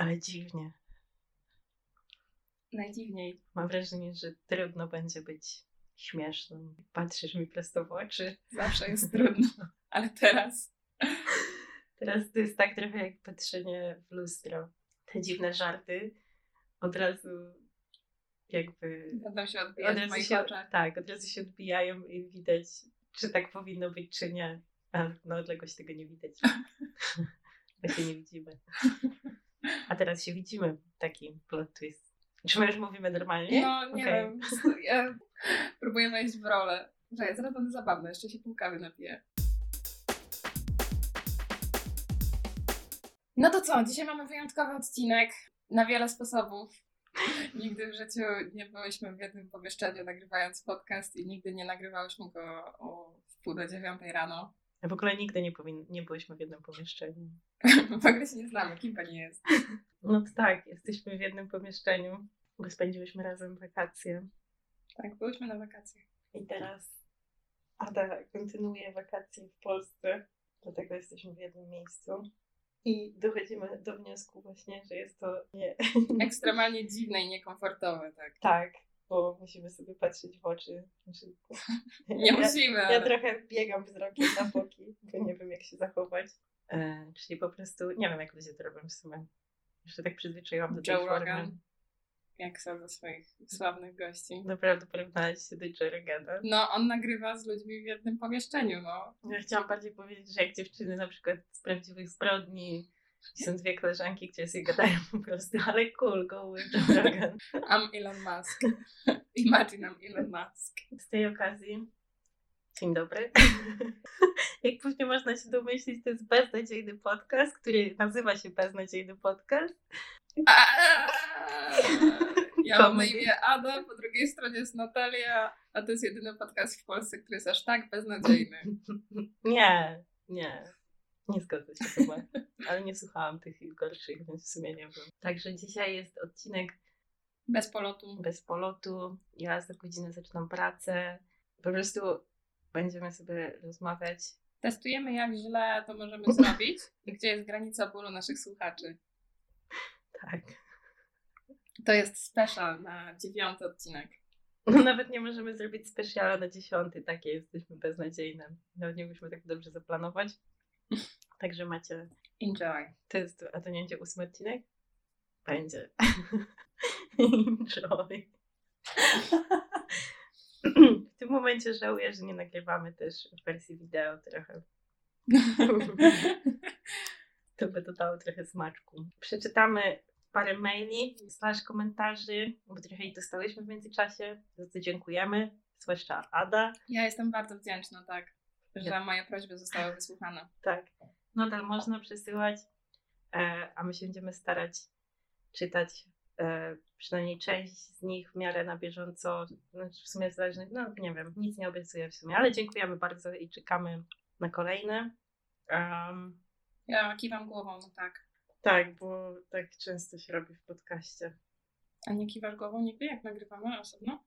Ale dziwnie. Najdziwniej. Mam wrażenie, że trudno będzie być śmieszną. Patrzysz mi prosto w oczy. Zawsze jest trudno, ale teraz. Teraz to jest tak trochę jak patrzenie w lustro. Te dziwne żarty od razu jakby... Będą się odbijać Od razu się, tak, od razu się odbijają i widać, czy tak powinno być, czy nie. A na odległość tego nie widać. Się nie widzimy. A teraz się widzimy. Taki plot twist. Czy my już mówimy normalnie? No, nie Okej. wiem. Ja próbuję wejść w rolę. Że zaraz będę zabawna, jeszcze się pół kawy napiję. No to co, dzisiaj mamy wyjątkowy odcinek na wiele sposobów. Nigdy w życiu nie byliśmy w jednym pomieszczeniu nagrywając podcast i nigdy nie nagrywałyśmy go o wpół do dziewiątej rano. W ogóle nigdy nie, powin- nie byliśmy w jednym pomieszczeniu. w ogóle się nie znamy, kim pani jest. No to tak, jesteśmy w jednym pomieszczeniu, bo spędziłyśmy razem wakacje. Tak, byłyśmy na wakacjach. I teraz Ada kontynuuje wakacje w Polsce, dlatego jesteśmy w jednym miejscu. I dochodzimy do wniosku właśnie, że jest to nie Ekstremalnie dziwne i niekomfortowe, tak. tak, bo musimy sobie patrzeć w oczy. Znaczy, Nie ja, musimy, Ja ale... trochę biegam wzrokiem na boki, bo nie wiem jak się zachować. E, czyli po prostu, nie wiem jak ludzie to robią w sumie. Jeszcze tak przyzwyczaiłam do tej Joe formy. Rogan. Jak są ze swoich sławnych gości. Naprawdę porównać się do Joe Rogana. No, on nagrywa z ludźmi w jednym pomieszczeniu, no. Ja chciałam bardziej powiedzieć, że jak dziewczyny na przykład z prawdziwych zbrodni są dwie koleżanki, które sobie gadają po prostu, ale cool, go with Joe Rogan. I'm Elon Musk. Imagine I'm Elon Musk. Z tej okazji, dzień dobry. Jak później można się domyślić, to jest beznadziejny podcast, który nazywa się Beznadziejny Podcast. Ja mam na imię Ada, po drugiej stronie jest Natalia, a to jest jedyny podcast w Polsce, który jest aż tak beznadziejny. Nie, nie. Nie zgodzę się chyba. Ale nie słuchałam tych gorszych, więc w sumie nie wiem. Także dzisiaj jest odcinek Bez polotu. bez polotu. Ja za godzinę zaczynam pracę. Po prostu będziemy sobie rozmawiać. Testujemy, jak źle to możemy zrobić i gdzie jest granica bólu naszych słuchaczy. Tak. To jest special na dziewiąty odcinek. No, nawet nie możemy zrobić specjala na dziesiąty. Takie jesteśmy beznadziejne. Nawet nie musimy tak dobrze zaplanować. Także macie. Enjoy. To jest, a to nie będzie ósmy odcinek? Będzie. Enjoy. W tym momencie żałuję, że nie nagrywamy też w wersji wideo trochę. To by dodało trochę smaczku. Przeczytamy parę maili, slash komentarzy, bo trochę ich dostałyśmy w międzyczasie, za co dziękujemy. Zwłaszcza Ada. Ja jestem bardzo wdzięczna, tak, że Ja- moje prośby zostały wysłuchane. Tak, nadal można przesyłać, e, a my się będziemy starać czytać e, przynajmniej część z nich w miarę na bieżąco. Znaczy w sumie zależnie, no nie wiem, nic nie obiecuję w sumie, ale dziękujemy bardzo i czekamy na kolejne. Em, Ja kiwam głową, no tak. tak, bo tak często się robi w podcaście. A nie kiwasz głową nigdy, jak nagrywamy osobno?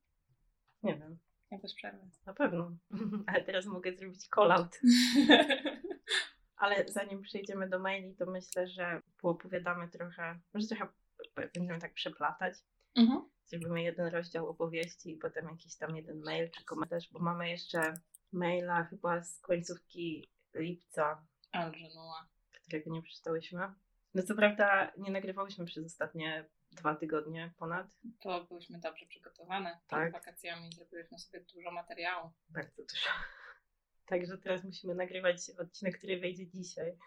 Nie wiem, Ja bez przerwy. na pewno. ale teraz mogę zrobić call-out. Ale zanim przejdziemy do maili, to myślę, że poopowiadamy trochę, może trochę będziemy tak przeplatać. mhm. Zrobimy jeden rozdział opowieści i potem jakiś tam jeden mail czy komentarz, bo mamy jeszcze maila chyba z końcówki lipca, Algenua. którego nie przeczytałyśmy. No co prawda nie nagrywałyśmy przez ostatnie dwa tygodnie ponad, To byłyśmy dobrze przygotowane. Przed Tak. wakacjami zrobiłyśmy sobie dużo materiału. bardzo dużo. Także teraz musimy nagrywać odcinek, który wejdzie dzisiaj.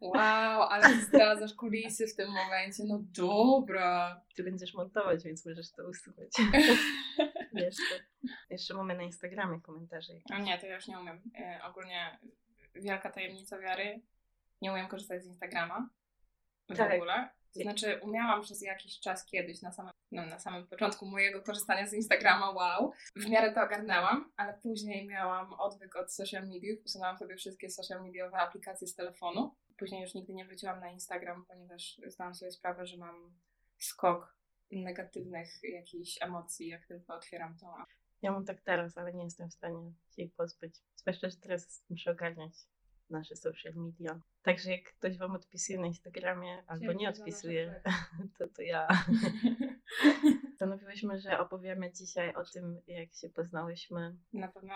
Wow, ale zdradzasz kulisy w tym momencie. No dobra. Ty będziesz montować, więc możesz to usunąć. Jeszcze. Jeszcze mamy na Instagramie komentarze. A nie, to ja już nie umiem. E, ogólnie wielka tajemnica wiary. Nie umiem korzystać z Instagrama. W Tak. ogóle. To znaczy, umiałam przez jakiś czas kiedyś, na samym, no, na samym początku mojego korzystania z Instagrama, wow, w miarę to ogarnęłam, ale później miałam odwyk od social mediów, usunęłam sobie wszystkie social mediowe aplikacje z telefonu. Później już nigdy nie wróciłam na Instagram, ponieważ zdałam sobie sprawę, że mam skok negatywnych jakichś emocji, jak tylko otwieram tą Ja mam tak teraz, ale nie jestem w stanie się ich pozbyć. Zwłaszcza, że teraz muszę ogarniać nasze social media. Także jak ktoś Wam odpisuje na Instagramie albo nie odpisuje, to, to ja. Postanowiłyśmy, że opowiemy dzisiaj o tym, jak się poznałyśmy. Na pewno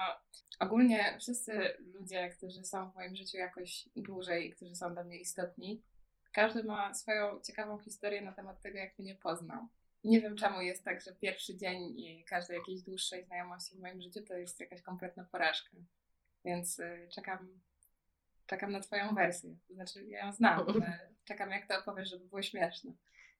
ogólnie wszyscy ludzie, którzy są w moim życiu jakoś dłużej i którzy są dla mnie istotni, każdy ma swoją ciekawą historię na temat tego, jak mnie poznał. Nie wiem, czemu jest tak, że pierwszy dzień i każdej jakiejś dłuższej znajomości w moim życiu to jest jakaś kompletna porażka. Więc y, czekam, czekam na Twoją wersję. To znaczy, ja ją znam, ale czekam, jak to opowiesz, żeby było śmieszne.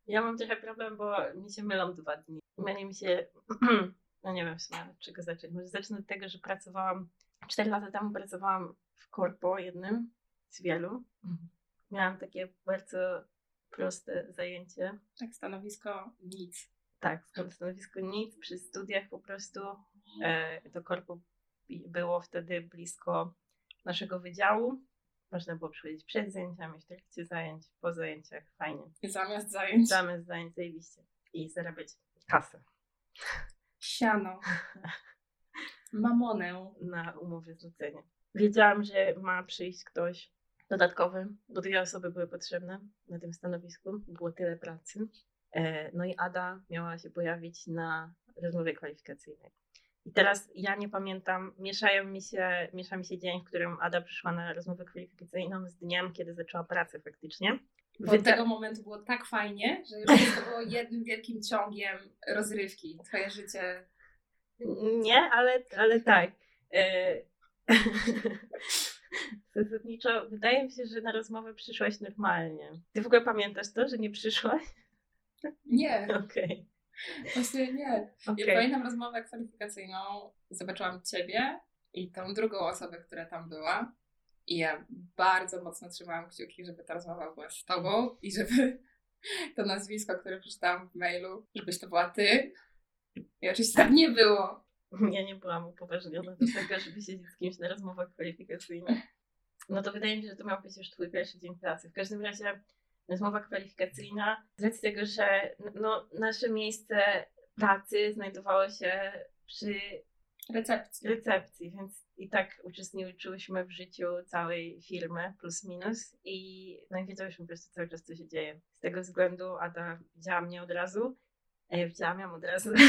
Ja mam trochę problem, bo mi się mylą dwa dni. Myli mi się, no nie wiem w sumie od czego zacząć. Może zacznę od tego, że pracowałam, cztery lata temu pracowałam w korpo jednym z wielu. Miałam takie bardzo proste zajęcie. Tak, stanowisko nic. Tak, stanowisko nic. Przy studiach po prostu e, to korpo było wtedy blisko naszego wydziału. Można było przychodzić przed zajęciami, w trakcie zajęć, po zajęciach. Fajnie. I zamiast zajęć Zamiast zajęć zajebiście. I zarabiać kasę siano, mamonę. na umowie zlecenia. Wiedziałam, że ma przyjść ktoś dodatkowy, bo dwie osoby były potrzebne na tym stanowisku. Było tyle pracy. E, No i Ada miała się pojawić na rozmowie kwalifikacyjnej. I teraz ja nie pamiętam, mieszają mi się, miesza mi się dzień, w którym Ada przyszła na rozmowę kwalifikacyjną z dniem, kiedy zaczęła pracę faktycznie. Bo od Wyda- tego momentu było tak fajnie, że już to było jednym wielkim ciągiem rozrywki. Twoje życie. Nie, ale, ale tak. E, Zasadniczo wydaje mi się, że na rozmowę przyszłaś normalnie. Ty w ogóle pamiętasz to, że nie przyszłaś? Nie, Okej. Właśnie nie. Ja okej. pamiętam rozmowę kwalifikacyjną, zobaczyłam Ciebie i tą drugą osobę, która tam była. I ja bardzo mocno trzymałam kciuki, żeby ta rozmowa była z Tobą i żeby to nazwisko, które przeczytałam w mailu, żebyś to była Ty. I oczywiście tak nie było. Ja nie byłam upoważniona do tego, żeby siedzieć z kimś na rozmowach kwalifikacyjnych. No to wydaje mi się, że to miał być już twój pierwszy dzień pracy. W każdym razie rozmowa kwalifikacyjna, z racji tego, że no, nasze miejsce pracy znajdowało się przy Recepcji. recepcji, więc i tak uczestniczyłyśmy w życiu całej firmy, plus minus, i no i wiedziałyśmy po prostu cały czas, co się dzieje. Z tego względu Ada widziała mnie od razu, a ja widziałam ją od razu.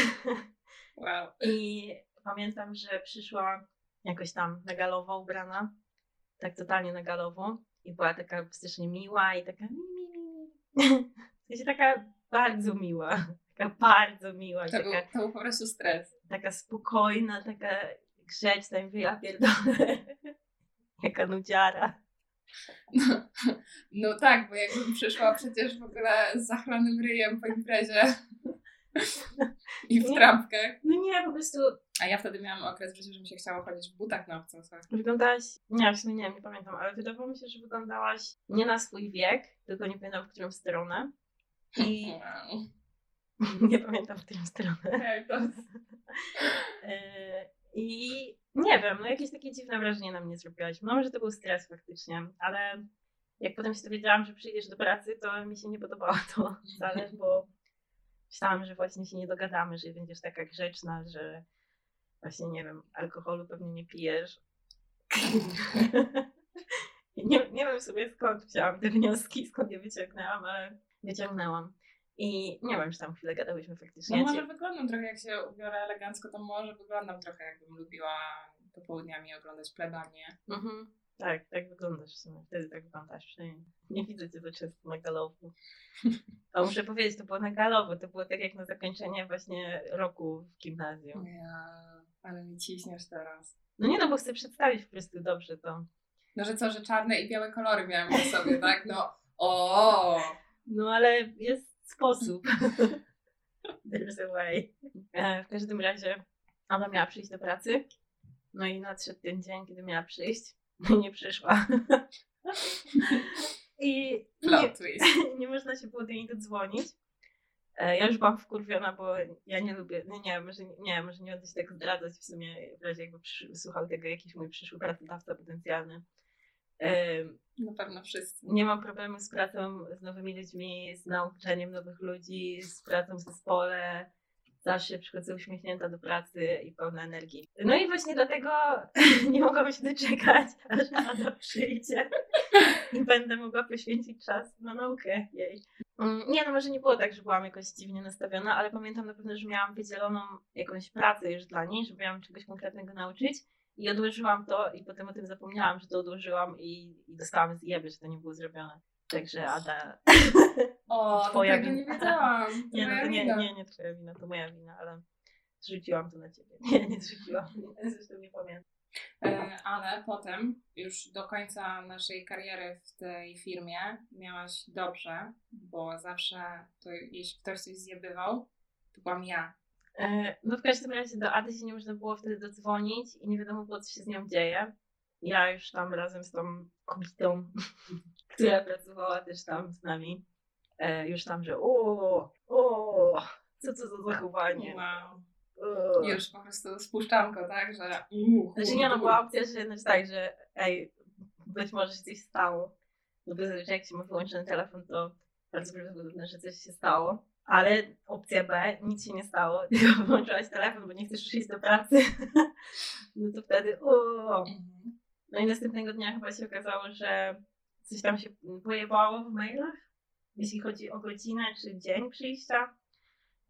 Wow. I pamiętam, że przyszła jakoś tam na galowo ubrana, tak totalnie na galowo i była taka strasznie miła i taka sensie taka bardzo miła, taka bardzo miła, To był, taka, to był po prostu stres. taka spokojna, taka grzeczna i mówię, ja pierdolę, jaka nudziara. No, no tak, bo jakbym przyszła przecież w ogóle z zachlonym ryjem po imprezie i w Nie. trampkach. No nie, po prostu A ja wtedy miałam okres w życiu, że mi się chciało chodzić w butach na obcasach. wyglądałaś, nie, w sumie nie, nie pamiętam, ale wydawało mi się, że wyglądałaś nie na swój wiek, tylko nie pamiętam w którą stronę. I Wow. nie pamiętam w którą stronę. E, I nie wiem, no jakieś takie dziwne wrażenie na mnie zrobiłaś. No może to był stres faktycznie, ale jak potem się dowiedziałam, że przyjdziesz do pracy, to mi się nie podobało to wcale, bo myślałam, że właśnie się nie dogadamy, że będziesz taka grzeczna, że właśnie nie wiem, alkoholu pewnie nie pijesz. Nie, nie wiem sobie skąd wzięłam te wnioski, skąd je wyciągnęłam, ale wyciągnęłam. I nie wiem, czy tam chwilę gadałyśmy faktycznie. no może wyglądam trochę, jak się ubiorę elegancko, to może wyglądam trochę, jakbym lubiła popołudniami oglądać plebanię. Mhm. Tak, tak wyglądasz w sumie. Wtedy tak wyglądasz. przynajmniej Nie widzę cię za często na galowu. A muszę powiedzieć, to było na. To było tak jak na zakończenie właśnie roku w gimnazjum. Ja, ale mi ciśniesz teraz. No nie no, bo chcę przedstawić po prostu dobrze to. No, że co, że czarne i białe kolory miałam na sobie, tak? No, o, No ale jest sposób. There's a way. E, w każdym razie ona miała przyjść do pracy. No i nadszedł ten dzień, kiedy miała przyjść. Nie przyszła. I nie, nie można się było do niej dodzwonić. E, Ja już byłam wkurwiona, bo ja nie lubię, no nie, może nie, może nie będę się tak zdradzać w sumie, w razie jakby przy, słuchał tego jakiś mój przyszły pracodawca potencjalny. Na pewno wszyscy. Nie mam problemu z pracą z nowymi ludźmi, z nauczaniem nowych ludzi, z pracą w zespole, zawsze przychodzę uśmiechnięta do pracy i pełna energii. No i właśnie dlatego nie mogłam się doczekać, aż Ada przyjdzie i będę mogła poświęcić czas na naukę jej. Mm, Nie, no może nie było tak, że byłam jakoś dziwnie nastawiona, ale pamiętam na pewno, że miałam wydzieloną jakąś pracę już dla niej, żeby ją czegoś konkretnego nauczyć. I odłożyłam to i potem o tym zapomniałam, że to odłożyłam i, i dostałam zjeby, że to nie było zrobione. Także Ada, O, Twoja to tego nie wina. wiedziałam. To nie, no nie, nie, nie twoja wina, to moja wina, ale zrzuciłam to na ciebie. Nie, nie zrzuciłam, zresztą nie pamiętam. E, ale potem, już do końca naszej kariery w tej firmie, miałaś dobrze, bo zawsze, to jeśli ktoś coś zjebywał, to byłam ja. E, No w każdym razie do Ady się nie można było wtedy dodzwonić i nie wiadomo było, co się z nią dzieje. Ja już tam razem z tą kobietą, która pracowała też tam z nami, e, już tam, że o, o, co to za zachowanie. Wow. O. Już po prostu spuszczanko, tak, że uh, Znaczy nie, no była opcja, że znaczy tak, że ej, być może się coś stało. No bo zazwyczaj jak się ma wyłączony telefon, to bardzo prawdopodobne, że coś się stało. Ale opcja B, nic się nie stało, tylko wyłączyłaś telefon, bo nie chcesz przyjść do pracy. No to wtedy o. Mhm. No i następnego dnia chyba się okazało, że coś tam się pojebało w mailach, jeśli chodzi o godzinę czy dzień przyjścia.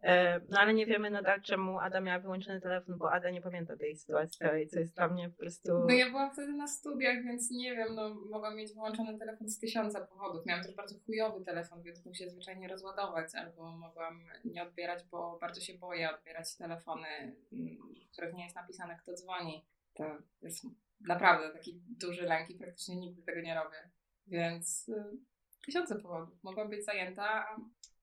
E, No ale nie wiemy nadal, czemu Ada miała wyłączony telefon, bo Ada nie pamięta tej sytuacji co jest dla mnie po prostu... No ja byłam wtedy na studiach, więc nie wiem, no mogłam mieć wyłączony telefon z tysiąca powodów. Miałam też bardzo chujowy telefon, więc mógł się zwyczajnie rozładować, albo mogłam nie odbierać, bo bardzo się boję odbierać telefony, mm, w których nie jest napisane, kto dzwoni. To jest naprawdę taki duży lęk i praktycznie nigdy tego nie robię. Więc y, tysiące powodów. Mogłam być zajęta.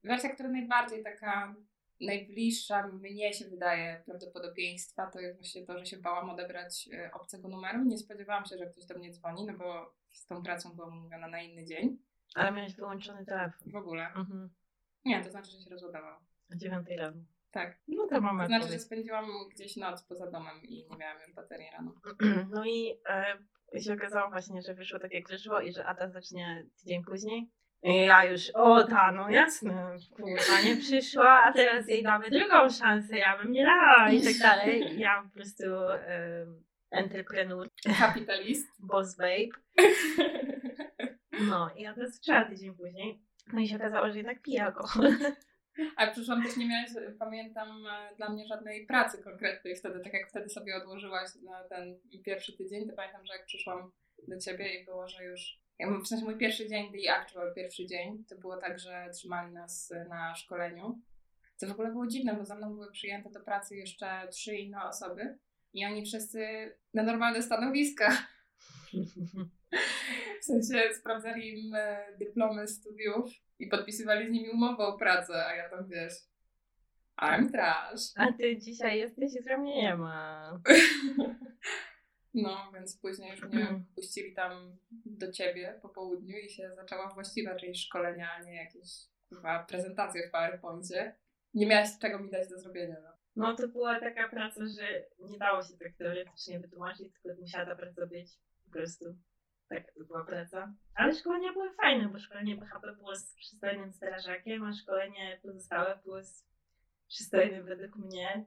Wersja, która najbardziej taka najbliższa mnie się wydaje prawdopodobieństwa, to jest właśnie to, że się bałam odebrać e, obcego numeru. Nie spodziewałam się, że ktoś do mnie dzwoni, no bo z tą pracą byłam umówiona na inny dzień. Ale miałeś wyłączony telefon. W ogóle. Mhm. Nie, to znaczy, że się rozładował. O dziewiątej rano. Tak. No to mamy To znaczy, że spędziłam gdzieś noc poza domem i nie miałam już baterii rano. No i e, się okazało właśnie, że wyszło tak jak wyszło i że Ada zacznie tydzień później. I ja już, o ta, no jasne, kurwa, nie przyszła, a teraz jej damy drugą szansę, ja bym nie dała i tak dalej. Ja po prostu e, entrepreneur, Kapitalist. boss babe. No i Ada zaczęła tydzień później. No i się okazało, że jednak pije alkohol. A przyszłam też nie miałaś, pamiętam, e, dla mnie żadnej pracy konkretnej wtedy, tak jak wtedy sobie odłożyłaś na ten pierwszy tydzień, to pamiętam, że jak przyszłam do ciebie i było, że już, w sensie mój pierwszy dzień, the actual pierwszy dzień, to było tak, że trzymali nas na szkoleniu, co w ogóle było dziwne, bo za mną były przyjęte do pracy jeszcze trzy inne osoby i oni wszyscy na normalne stanowiska, w sensie sprawdzali im e, dyplomy studiów i podpisywali z nimi umowę o pracę, a ja tam wiesz, I'm trash. A ty dzisiaj jesteś, jutro mnie nie ma. No, więc później już mnie puścili tam do ciebie po południu i się zaczęła właściwa część szkolenia, a nie jakieś chyba prezentacje w PowerPoincie. Nie miałaś czego mi dać do zrobienia. No. No to była taka praca, że nie dało się tak teoretycznie wytłumaczyć, tylko musiała ta praca być po prostu. Tak, to była praca. Ale szkolenia były fajne, bo szkolenie BHP było z przystojnym strażakiem, a szkolenie pozostałe było z przystojnym według mnie.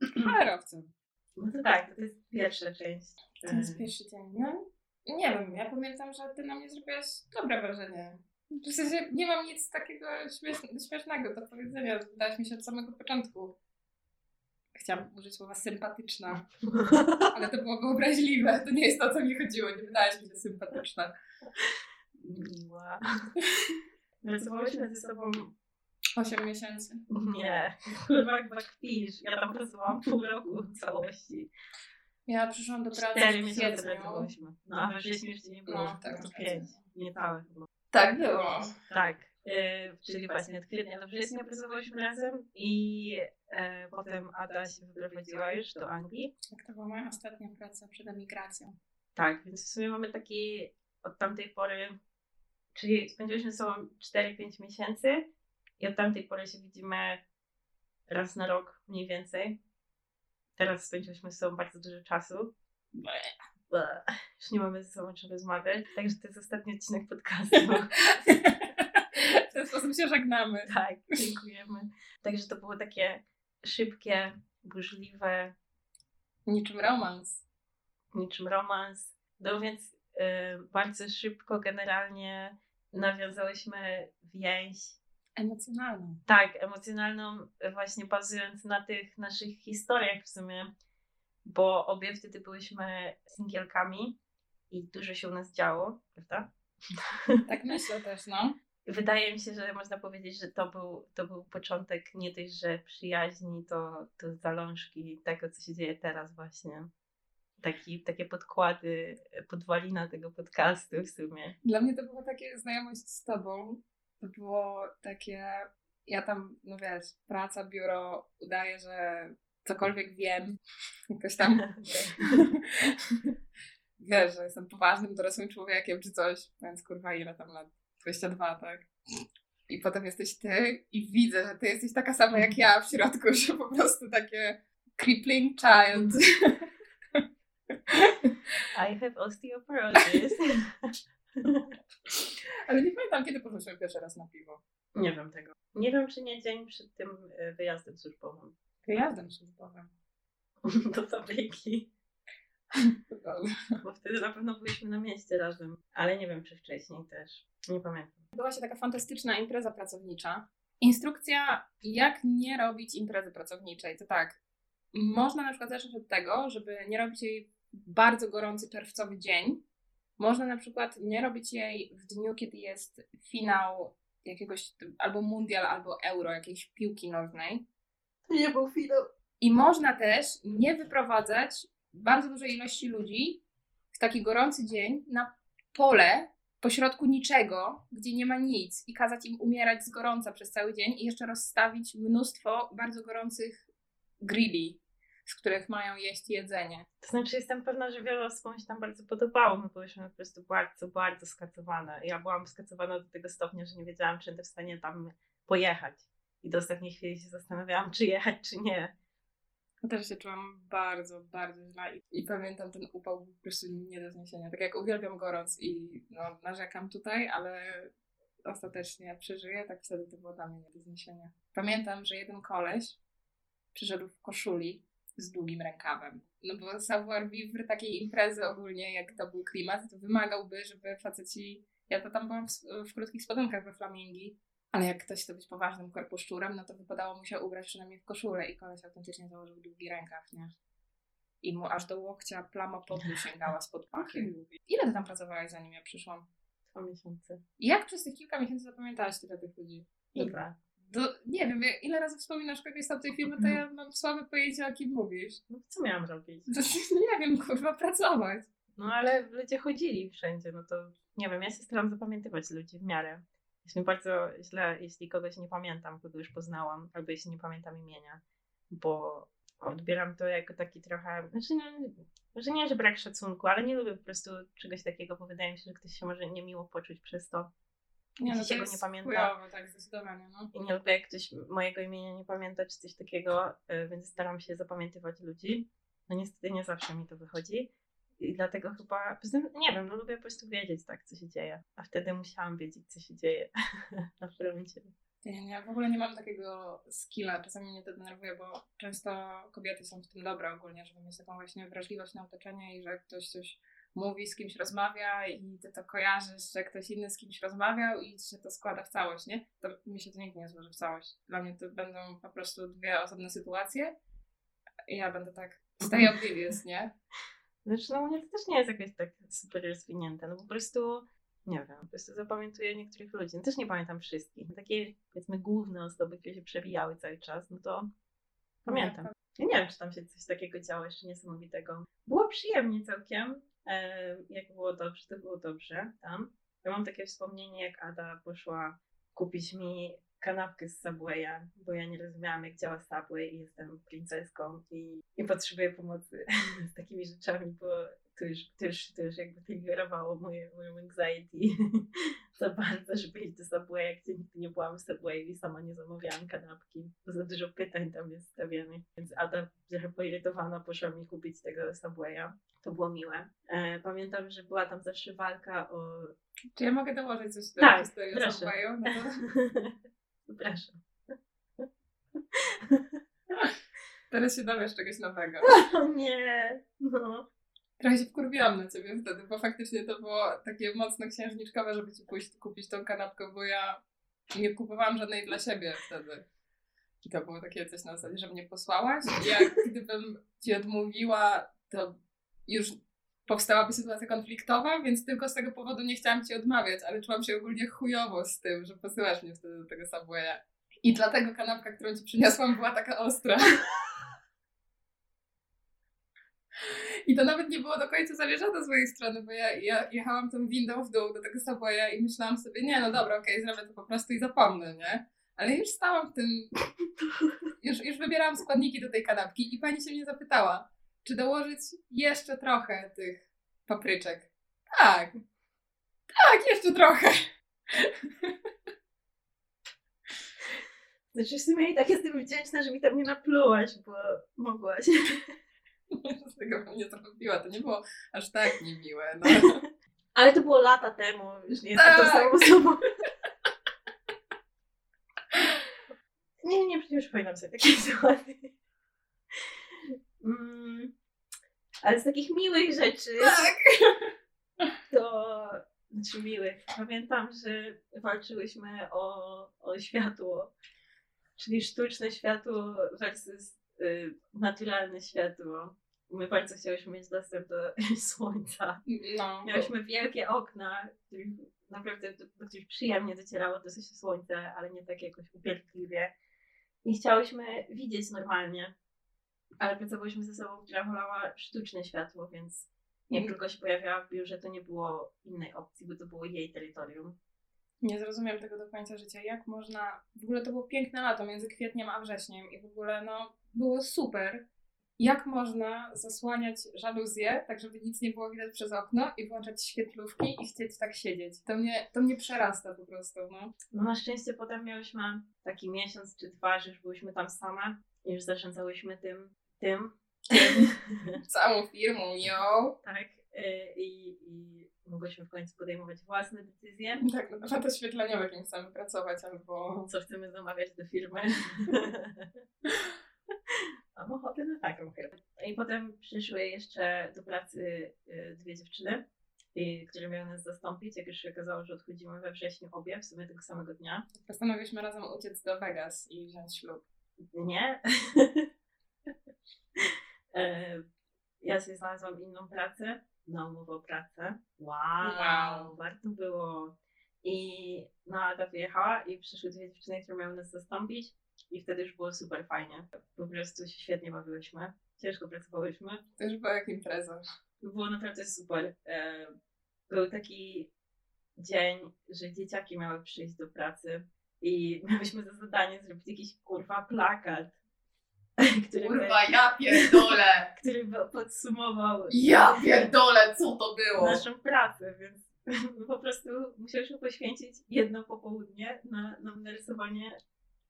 Kierowcem. No to tak, to jest pierwsza część. To jest pierwszy dzień. No, nie wiem, ja pamiętam, że ty na mnie zrobiłaś dobre wrażenie. W sensie nie mam nic takiego śmiesz- śmiesznego do powiedzenia. Wydałaś mi się od samego początku. Chciałam użyć słowa sympatyczna, ale to było wyobraźliwe. To nie jest to, o co mi chodziło. Nie wydałaś mi się sympatyczna. Miła. Pracowałyśmy ze sobą Osiem miesięcy. Nie, kurwa chyba kpisz. Ja tam pracowałam pół roku w całości. Ja przyszłam do pracy Cztery miesiące pracowałyśmy. No a we wrześniu jeszcze nie było. No, tak, to pięć. rację. Niecałe chyba. Tak było. Tak. Yy, czyli właśnie od kwietnia do września pracowałyśmy razem i yy, potem Ada się wyprowadziła już do Anglii. Tak, to była moja ostatnia praca przed emigracją. Tak, więc w sumie mamy taki od tamtej pory, czyli spędziłyśmy ze sobą 4-5 miesięcy i od tamtej pory się widzimy raz na rok mniej więcej. Teraz spędziłyśmy ze sobą bardzo dużo czasu. Bleh. Już nie mamy ze sobą o czym rozmawiać, także to jest ostatni odcinek podcastu. sposób się żegnamy. tak, dziękujemy. Także to było takie szybkie, burzliwe, Niczym romans. niczym romans. No więc y, bardzo szybko generalnie nawiązałyśmy więź Emocjonalną. Tak, emocjonalną, właśnie bazując na tych naszych historiach w sumie, bo obie wtedy byłyśmy singielkami i dużo się u nas działo, prawda? Tak myślę też, no. Wydaje mi się, że można powiedzieć, że to był, to był początek nie dość, że przyjaźni, to, to zalążki tego, co się dzieje teraz właśnie. Taki, takie podkłady, podwalina tego podcastu w sumie. Dla mnie to było takie znajomość z tobą. To było takie, ja tam, no wiesz, praca, biuro, udaję, że cokolwiek wiem. Jakoś tam, wiesz, że jestem poważnym, dorosłym człowiekiem czy coś. Więc kurwa, ile tam lat? 22, tak? I potem jesteś ty i widzę, że ty jesteś taka sama jak ja w środku, że po prostu takie crippling child. I have osteoporosis. Ale nie pamiętam, kiedy poszłyśmy pierwszy raz na piwo. Nie wiem tego. Nie wiem, czy nie dzień przed tym e, wyjazdem służbowym. Wyjazdem służbowym. Do fabryki. Bo wtedy na pewno byliśmy na mieście razem. Ale nie wiem, czy wcześniej też. Nie pamiętam. Była się taka fantastyczna impreza pracownicza. Instrukcja, jak nie robić imprezy pracowniczej. To tak, można na przykład zacząć od tego, żeby nie robić jej w bardzo gorący czerwcowy dzień. Można na przykład nie robić jej w dniu, kiedy jest finał jakiegoś albo mundial, albo euro, jakiejś piłki nożnej. Nie był finał. I można też nie wyprowadzać bardzo dużej ilości ludzi w taki gorący dzień na pole pośrodku niczego, gdzie nie ma nic i kazać im umierać z gorąca przez cały dzień i jeszcze rozstawić mnóstwo bardzo gorących grilli, z których mają jeść jedzenie. To znaczy, jestem pewna, że wielu osobom się tam bardzo podobało. My byliśmy po prostu bardzo, bardzo skacowane. Ja byłam skacowana do tego stopnia, że nie wiedziałam, czy będę w stanie tam pojechać. I do ostatniej chwili się zastanawiałam, czy jechać, czy nie. Też się czułam bardzo, bardzo źle i, i pamiętam ten upał był po prostu nie do zniesienia. Tak jak uwielbiam gorąc i no, narzekam tutaj, ale ostatecznie przeżyję, tak wtedy to było dla mnie nie do zniesienia. Pamiętam, że jeden koleś przyszedł w koszuli z długim rękawem. No bo savoir vivre takiej imprezy ogólnie, jak to był klimat, to wymagałby, żeby faceci... Ja to tam byłam w, w krótkich spodenkach we flamingi, ale jak ktoś chce być poważnym korposzczurem, no to wypadało mu się ubrać przynajmniej w koszulę i koleś autentycznie założył długi rękaw, nie? I mu aż do łokcia plama potu sięgała spod pachy. Ile ty tam pracowałaś, zanim ja przyszłam? Dwa miesiące. I jak przez tych kilka miesięcy zapamiętałaś tyle tych ludzi? Dobra. Do, nie wiem, ile razy wspominasz kogoś z tamtej firmy, to ja mam słabe pojęcie, o kim mówisz. No co miałam robić? Nie wiem, kurwa, pracować. No ale ludzie chodzili wszędzie, no to nie wiem, ja się staram zapamiętywać ludzi w miarę. Jest mi bardzo źle, jeśli kogoś nie pamiętam, kogo już poznałam, albo jeśli nie pamiętam imienia, bo odbieram to jako taki trochę, znaczy no, może nie, że brak szacunku, ale nie lubię po prostu czegoś takiego, bo wydaje mi się, że ktoś się może niemiło poczuć przez to. Nie, no się go jest nie pamięta. chujowo, tak, zdecydowanie, no. I nie lubię, jak ktoś mojego imienia nie pamięta, czy coś takiego, y, więc staram się zapamiętywać ludzi. No niestety nie zawsze mi to wychodzi. I dlatego chyba, nie wiem, no lubię po prostu wiedzieć tak, co się dzieje. A wtedy musiałam wiedzieć, co się dzieje na froncie. Nie, nie, w ogóle nie mam takiego skilla. Czasami mnie to denerwuje, bo często kobiety są w tym dobre ogólnie, żeby mieć taką właśnie wrażliwość na otoczenie i że ktoś coś mówi, z kimś rozmawia i ty to kojarzysz, że ktoś inny z kimś rozmawiał i się to składa w całość, nie? To mi się to nigdy nie złoży w całość. Dla mnie to będą po prostu dwie osobne sytuacje i ja będę tak stay oblivious, nie? Zresztą u mnie to też nie jest jakoś tak super rozwinięte, no po prostu, nie wiem, po prostu zapamiętuję niektórych ludzi. No też nie pamiętam wszystkich. Takie, powiedzmy, główne osoby, które się przewijały cały czas, no to pamiętam. Ja nie wiem, czy tam się coś takiego działo jeszcze niesamowitego. Było przyjemnie całkiem. E, jak było dobrze, to było dobrze tam. Ja mam takie wspomnienie, jak Ada poszła kupić mi kanapkę z Subwaya, bo ja nie rozumiałam, jak działa Subway i jestem princeską i, i potrzebuję pomocy z takimi rzeczami, bo to już, to już, to już jakby triggerowało moje, moją anxiety za bardzo, żeby iść do Subwaya, gdzie nigdy nie byłam w Subway i sama nie zamawiałam kanapki, bo za dużo pytań tam jest stawianych. Więc Ada trochę poirytowana poszła mi kupić tego Subwaya. To było miłe. E, pamiętam, że była tam zawsze walka o... Czy ja mogę dołożyć coś do Tak, historii o. Subwayu? No to Zapraszam. Teraz się dowiesz czegoś nowego. O nie, no. Trochę się wkurwiłam na ciebie wtedy, bo faktycznie to było takie mocno księżniczkowe, żeby ci pójść kupić tą kanapkę, bo ja nie kupowałam żadnej dla siebie wtedy. I to było takie coś na zasadzie, że mnie posłałaś. I jak gdybym ci odmówiła, to już powstałaby sytuacja konfliktowa, więc tylko z tego powodu nie chciałam ci odmawiać, ale czułam się ogólnie chujowo z tym, że posyłasz mnie wtedy do tego Subwaya. I dlatego kanapka, którą ci przyniosłam, była taka ostra. I to nawet nie było do końca zamierzone z mojej strony, bo ja, ja jechałam tą windą w dół do tego Subwaya i myślałam sobie, nie, no dobra, okej, zrobię to po prostu i zapomnę, nie? Ale już stałam w tym, już, już wybierałam składniki do tej kanapki i pani się mnie zapytała, czy dołożyć jeszcze trochę tych papryczek. Tak. Tak, jeszcze trochę. Znaczy w sumie i tak jestem wdzięczna, że mi tam nie naplułaś, bo mogłaś. Z tego mnie zrobiła. To nie było aż tak niemiłe. No. Ale to było lata temu, już nie jestem tą Tak. samą osobą. Nie, nie, przecież pamiętam sobie takie sytuacje. Mm, ale z takich miłych rzeczy, Tak. to znaczy miłych. Pamiętam, że walczyłyśmy o, o światło, czyli sztuczne światło versus y, naturalne światło. My bardzo chciałyśmy mieć dostęp do słońca. No. Miałyśmy wielkie okna, których naprawdę do, do których przyjemnie docierało dosyć słońce, ale nie tak jakoś upierdliwie. I chciałyśmy widzieć normalnie, ale pracowałyśmy ze sobą, która wolała sztuczne światło, więc jak Mhm. tylko się pojawiała w biurze, to nie było innej opcji, bo to było jej terytorium. Nie zrozumiem tego do końca życia. Jak można. W ogóle to było piękne lato między kwietniem a wrześniem i w ogóle no było super. Jak można zasłaniać żaluzję, tak żeby nic nie było widać przez okno i włączać świetlówki i chcieć tak siedzieć? To mnie, to mnie przerasta po prostu, no. No na szczęście potem miałyśmy taki miesiąc czy dwa, że już byłyśmy tam same i już zarządzałyśmy tym, tym. Całą firmą, yo! tak, y, i, i mogłyśmy w końcu podejmować własne decyzje. Tak, no to oświetleniowe, jakim chcemy pracować, albo co chcemy zamawiać do firmy. Mam ochotę na taką firmę. I potem przyszły jeszcze do pracy y, dwie dziewczyny, które miały nas zastąpić, jak już się okazało, że odchodzimy we wrześniu obie, w sumie tego samego dnia. postanowiliśmy razem uciec do Vegas i wziąć ślub. Nie. E, ja sobie znalazłam inną pracę, na umowę o pracę. Wow, Wow. warto było. I no, Ada wyjechała i przyszły dwie dziewczyny, które miały nas zastąpić i wtedy już było super fajnie. Po prostu się świetnie bawiłyśmy, ciężko pracowałyśmy. To już była jak impreza. Było naprawdę super. E, Był taki dzień, że dzieciaki miały przyjść do pracy i miałyśmy za zadanie zrobić jakiś kurwa plakat, który, by, ja pierdolę! który by podsumował Ja pierdolę, co to było? naszą pracę, więc po prostu musiałyśmy poświęcić jedno popołudnie na, na narysowanie.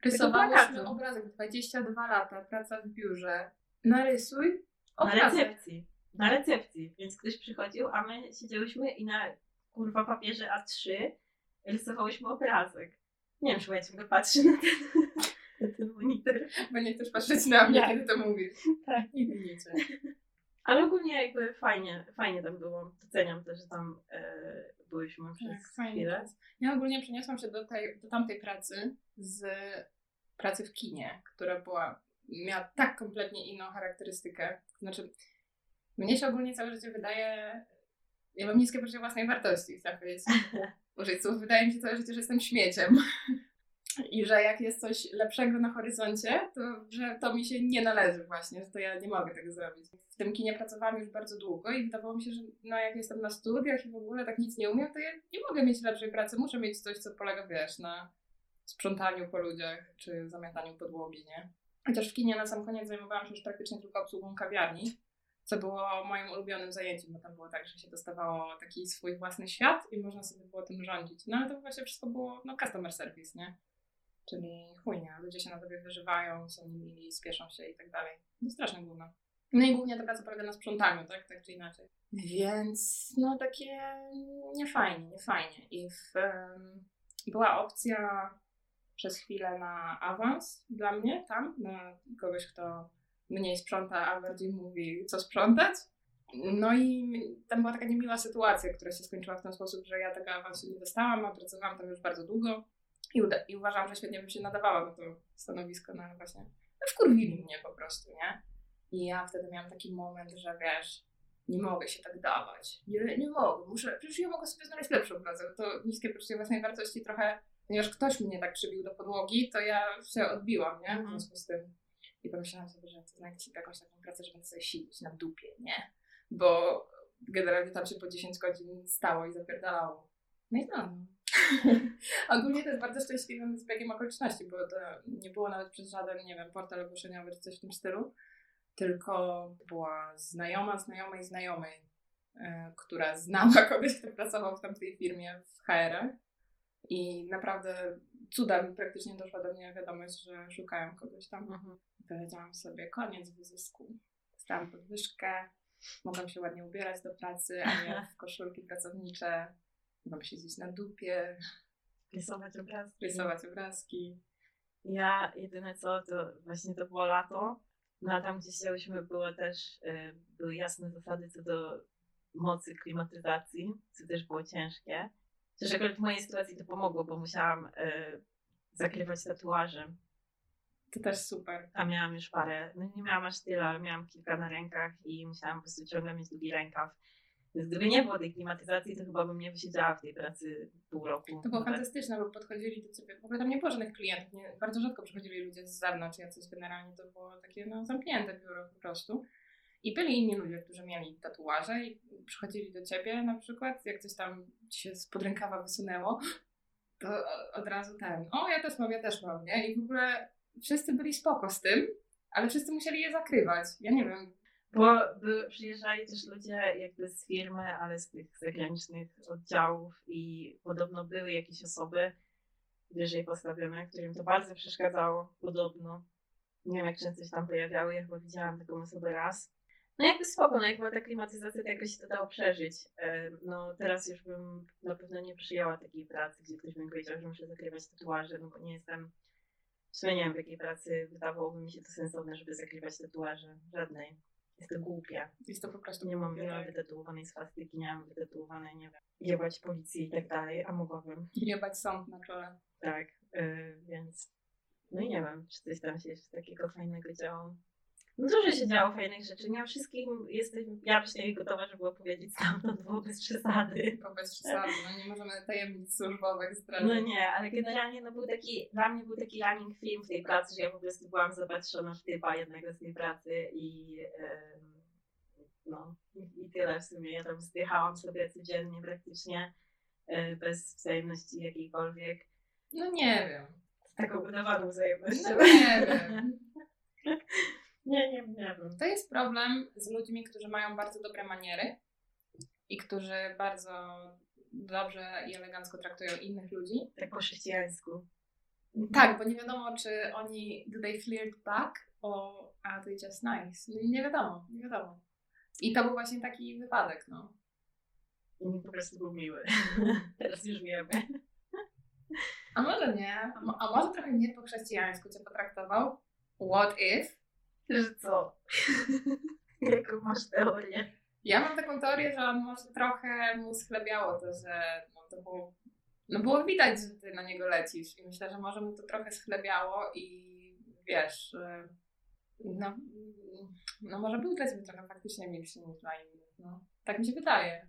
Rysowałyśmy obrazek 22 lata, praca w biurze. Narysuj Na obrazek. recepcji. Na recepcji. Więc ktoś przychodził, a my siedziałyśmy i na kurwa papierze A3 rysowałyśmy obrazek. Nie wiem, czy ja ciągle patrzę na ten, na ten monitor. Bo nie chcesz patrzeć na mnie, Tak. kiedy to mówisz. Tak. Nie widzicie. Ale ogólnie jakby fajnie, fajnie tam było. Doceniam też, że tam e, byłyśmy przez Tak, fajnie. chwilę. Ja ogólnie przeniosłam się do, tej, do tamtej pracy z pracy w kinie, która była, miała tak kompletnie inną charakterystykę. Znaczy, mnie się ogólnie całe życie wydaje, ja mam niskie poczucie własnej wartości, chcę powiedzieć. Boże, co wydaje mi się całe życie, że jestem śmieciem. I że jak jest coś lepszego na horyzoncie, to że to mi się nie należy właśnie, że to ja nie mogę tego zrobić. W tym kinie pracowałam już bardzo długo i wydawało mi się, że no jak jestem na studiach i w ogóle tak nic nie umiem, to ja nie mogę mieć lepszej pracy. Muszę mieć coś, co polega, wiesz, na sprzątaniu po ludziach czy zamiataniu podłogi, nie? Chociaż w kinie na sam koniec zajmowałam się już praktycznie tylko obsługą kawiarni, co było moim ulubionym zajęciem, bo tam było tak, że się dostawało taki swój własny świat i można sobie było tym rządzić. No ale to właśnie wszystko było, no, customer service, nie? Czyli chujnia, ludzie się na tobie wyżywają, są niemili, spieszą się i tak dalej. No straszne. No i głównie ta praca polega na sprzątaniu, tak? Tak czy inaczej. Więc no takie niefajnie, niefajnie. I w, em, była opcja przez chwilę na awans dla mnie tam, na kogoś, kto mniej sprząta, a bardziej mówi, co sprzątać. No i tam była taka niemiła sytuacja, która się skończyła w ten sposób, że ja tego awansu nie dostałam, a pracowałam tam już bardzo długo i, uda- i uważam, że świetnie bym się nadawała na to stanowisko, na właśnie, no wkurwili mnie po prostu, nie? I ja wtedy miałam taki moment, że wiesz, nie mogę się tak dawać, nie, nie mogę, muszę, przecież ja mogę sobie znaleźć lepszą pracę, to niskie poczucie własnej wartości trochę, ponieważ ktoś mnie tak przybił do podłogi, to ja się odbiłam, nie? W Mhm. związku z tym. I pomyślałam sobie, że znaleźć sobie jakąś taką pracę, że będę sobie siedzieć na dupie, nie? Bo generalnie tam się po 10 godzin stało i zapierdalało. No i no. Ogólnie to jest bardzo szczęśliwym zbiegiem okoliczności, bo to nie było nawet przez żaden, nie wiem, portal ogłoszeniowy czy coś w tym stylu, tylko była znajoma znajomej znajomej, e, która znała kogoś, kto pracował w tamtej firmie w HR-ach i naprawdę cudem praktycznie doszła do mnie wiadomość, że szukają kogoś tam. Mhm. Powiedziałam sobie, koniec wyzysku. Dostałam podwyżkę, mogłam się ładnie ubierać do pracy, a nie w koszulki pracownicze. Mogłam siedzieć na dupie, Rysować obrazki. rysować obrazki. Ja jedyne co, to właśnie to było lato. No a tam gdzie siedziałyśmy było też, y, były jasne zasady co do mocy klimatyzacji, co też było ciężkie. Chociaż akurat w mojej sytuacji to pomogło, bo musiałam y, zakrywać tatuaże. To też super. A miałam już parę, no nie miałam aż tyle, ale miałam kilka na rękach i musiałam po prostu ciągle mieć długi rękaw. Gdyby nie było tej klimatyzacji, to chyba bym nie wysiedziała w tej pracy pół roku. To było fantastyczne, bo podchodzili do ciebie. W ogóle tam nie było żadnych klientów. Nie, bardzo rzadko przychodzili ludzie z zewnątrz, jacyś generalnie to było takie no, zamknięte biuro po prostu. I byli inni ludzie, którzy mieli tatuaże i przychodzili do ciebie na przykład, jak coś tam ci się spod rękawa wysunęło, to od razu ten, o ja też mam, ja też mam, nie? I w ogóle wszyscy byli spoko z tym, ale wszyscy musieli je zakrywać. Ja nie wiem, Bo przyjeżdżali też ludzie jakby z firmy, ale z tych zagranicznych oddziałów i podobno były jakieś osoby wyżej postawione, którym to bardzo przeszkadzało, podobno. Nie wiem, jak często się tam pojawiały, ja chyba widziałam taką osobę raz. No jakby spoko, no jak ta klimatyzacja, to jakoś się to dało przeżyć. E, No teraz już bym na pewno nie przyjęła takiej pracy, gdzie ktoś mi powiedział, że muszę zakrywać tatuaże, no bo nie jestem, w sumie nie wiem, w jakiej pracy wydawałoby mi się to sensowne, żeby zakrywać tatuaże. Żadnej. Jest to głupie. jest to po prostu Nie mam, głupie, nie mam tak. wytatuowanej swastyki, nie mam wytatuowanej, nie wiem, jebać policji i tak dalej, a mogłabym. Jebać sąd na czole. Tak, yy, więc no i nie wiem, czy coś tam się jeszcze takiego fajnego działo. Dużo się działo fajnych rzeczy, nie o wszystkim jestem, ja przynajmniej gotowa, żeby opowiedzieć stamtąd, było bez przesady. To bez przesady, no nie możemy tajemnic służbowych zdradzić. No nie, ale generalnie no był taki, dla mnie był taki running film w tej pracy, że ja po prostu byłam zapatrzona w typa jednego z tej pracy i no i, i tyle w sumie. Ja tam zdychałam sobie codziennie praktycznie e, bez wzajemności jakiejkolwiek. No nie wiem. Z taką udawaną wzajemnością. No nie wiem. nie, nie, nie wiem. To jest problem z ludźmi, którzy mają bardzo dobre maniery i którzy bardzo dobrze i elegancko traktują innych ludzi. Tak po chrześcijańsku. Tak, bo nie wiadomo, czy oni do they flirt back, or are they just nice? No i nie wiadomo, nie wiadomo. I to był właśnie taki wypadek, no. I po prostu był miły. Teraz już wiemy. A może nie? A, mo- a może trochę nie po chrześcijańsku cię potraktował? What if? Że co? Jaką masz teorię? Ja mam taką teorię, że on może trochę mu schlebiało to, że no to było, no było widać, że ty na niego lecisz i myślę, że może mu to trochę schlebiało i wiesz, no, no może był dla ciebie trochę faktycznie milszy niż dla innych, no. Tak mi się wydaje.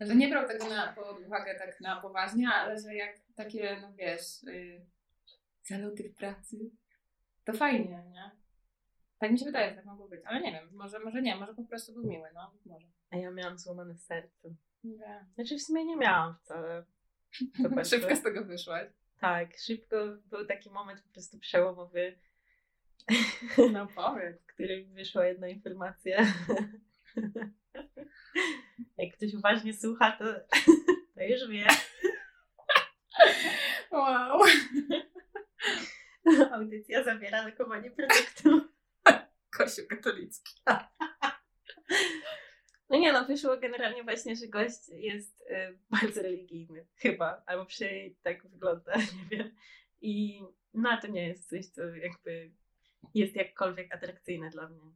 Że nie brał tego na, pod uwagę tak na poważnie, ale że jak takie, no wiesz, y, zaloty w pracy, to fajnie, nie? Tak mi się wydaje, że tak mogło być, ale nie wiem, może, może nie, może po prostu był miły, no, może. A ja miałam złamane serce. Nie. Znaczy w sumie nie miałam wcale. Szybko z tego wyszłaś. Tak, szybko był taki moment po prostu przełomowy, No powiedz. w którym wyszła jedna informacja. Jak ktoś uważnie słucha, to, to już wie. Wow. Audycja zawiera lokowanie produktu. Kościół katolicki. No nie no, wyszło generalnie właśnie, że gość jest y, bardzo religijny. Chyba, albo przynajmniej tak wygląda, nie wiem. I no to nie jest coś, co jakby jest jakkolwiek atrakcyjne dla mnie.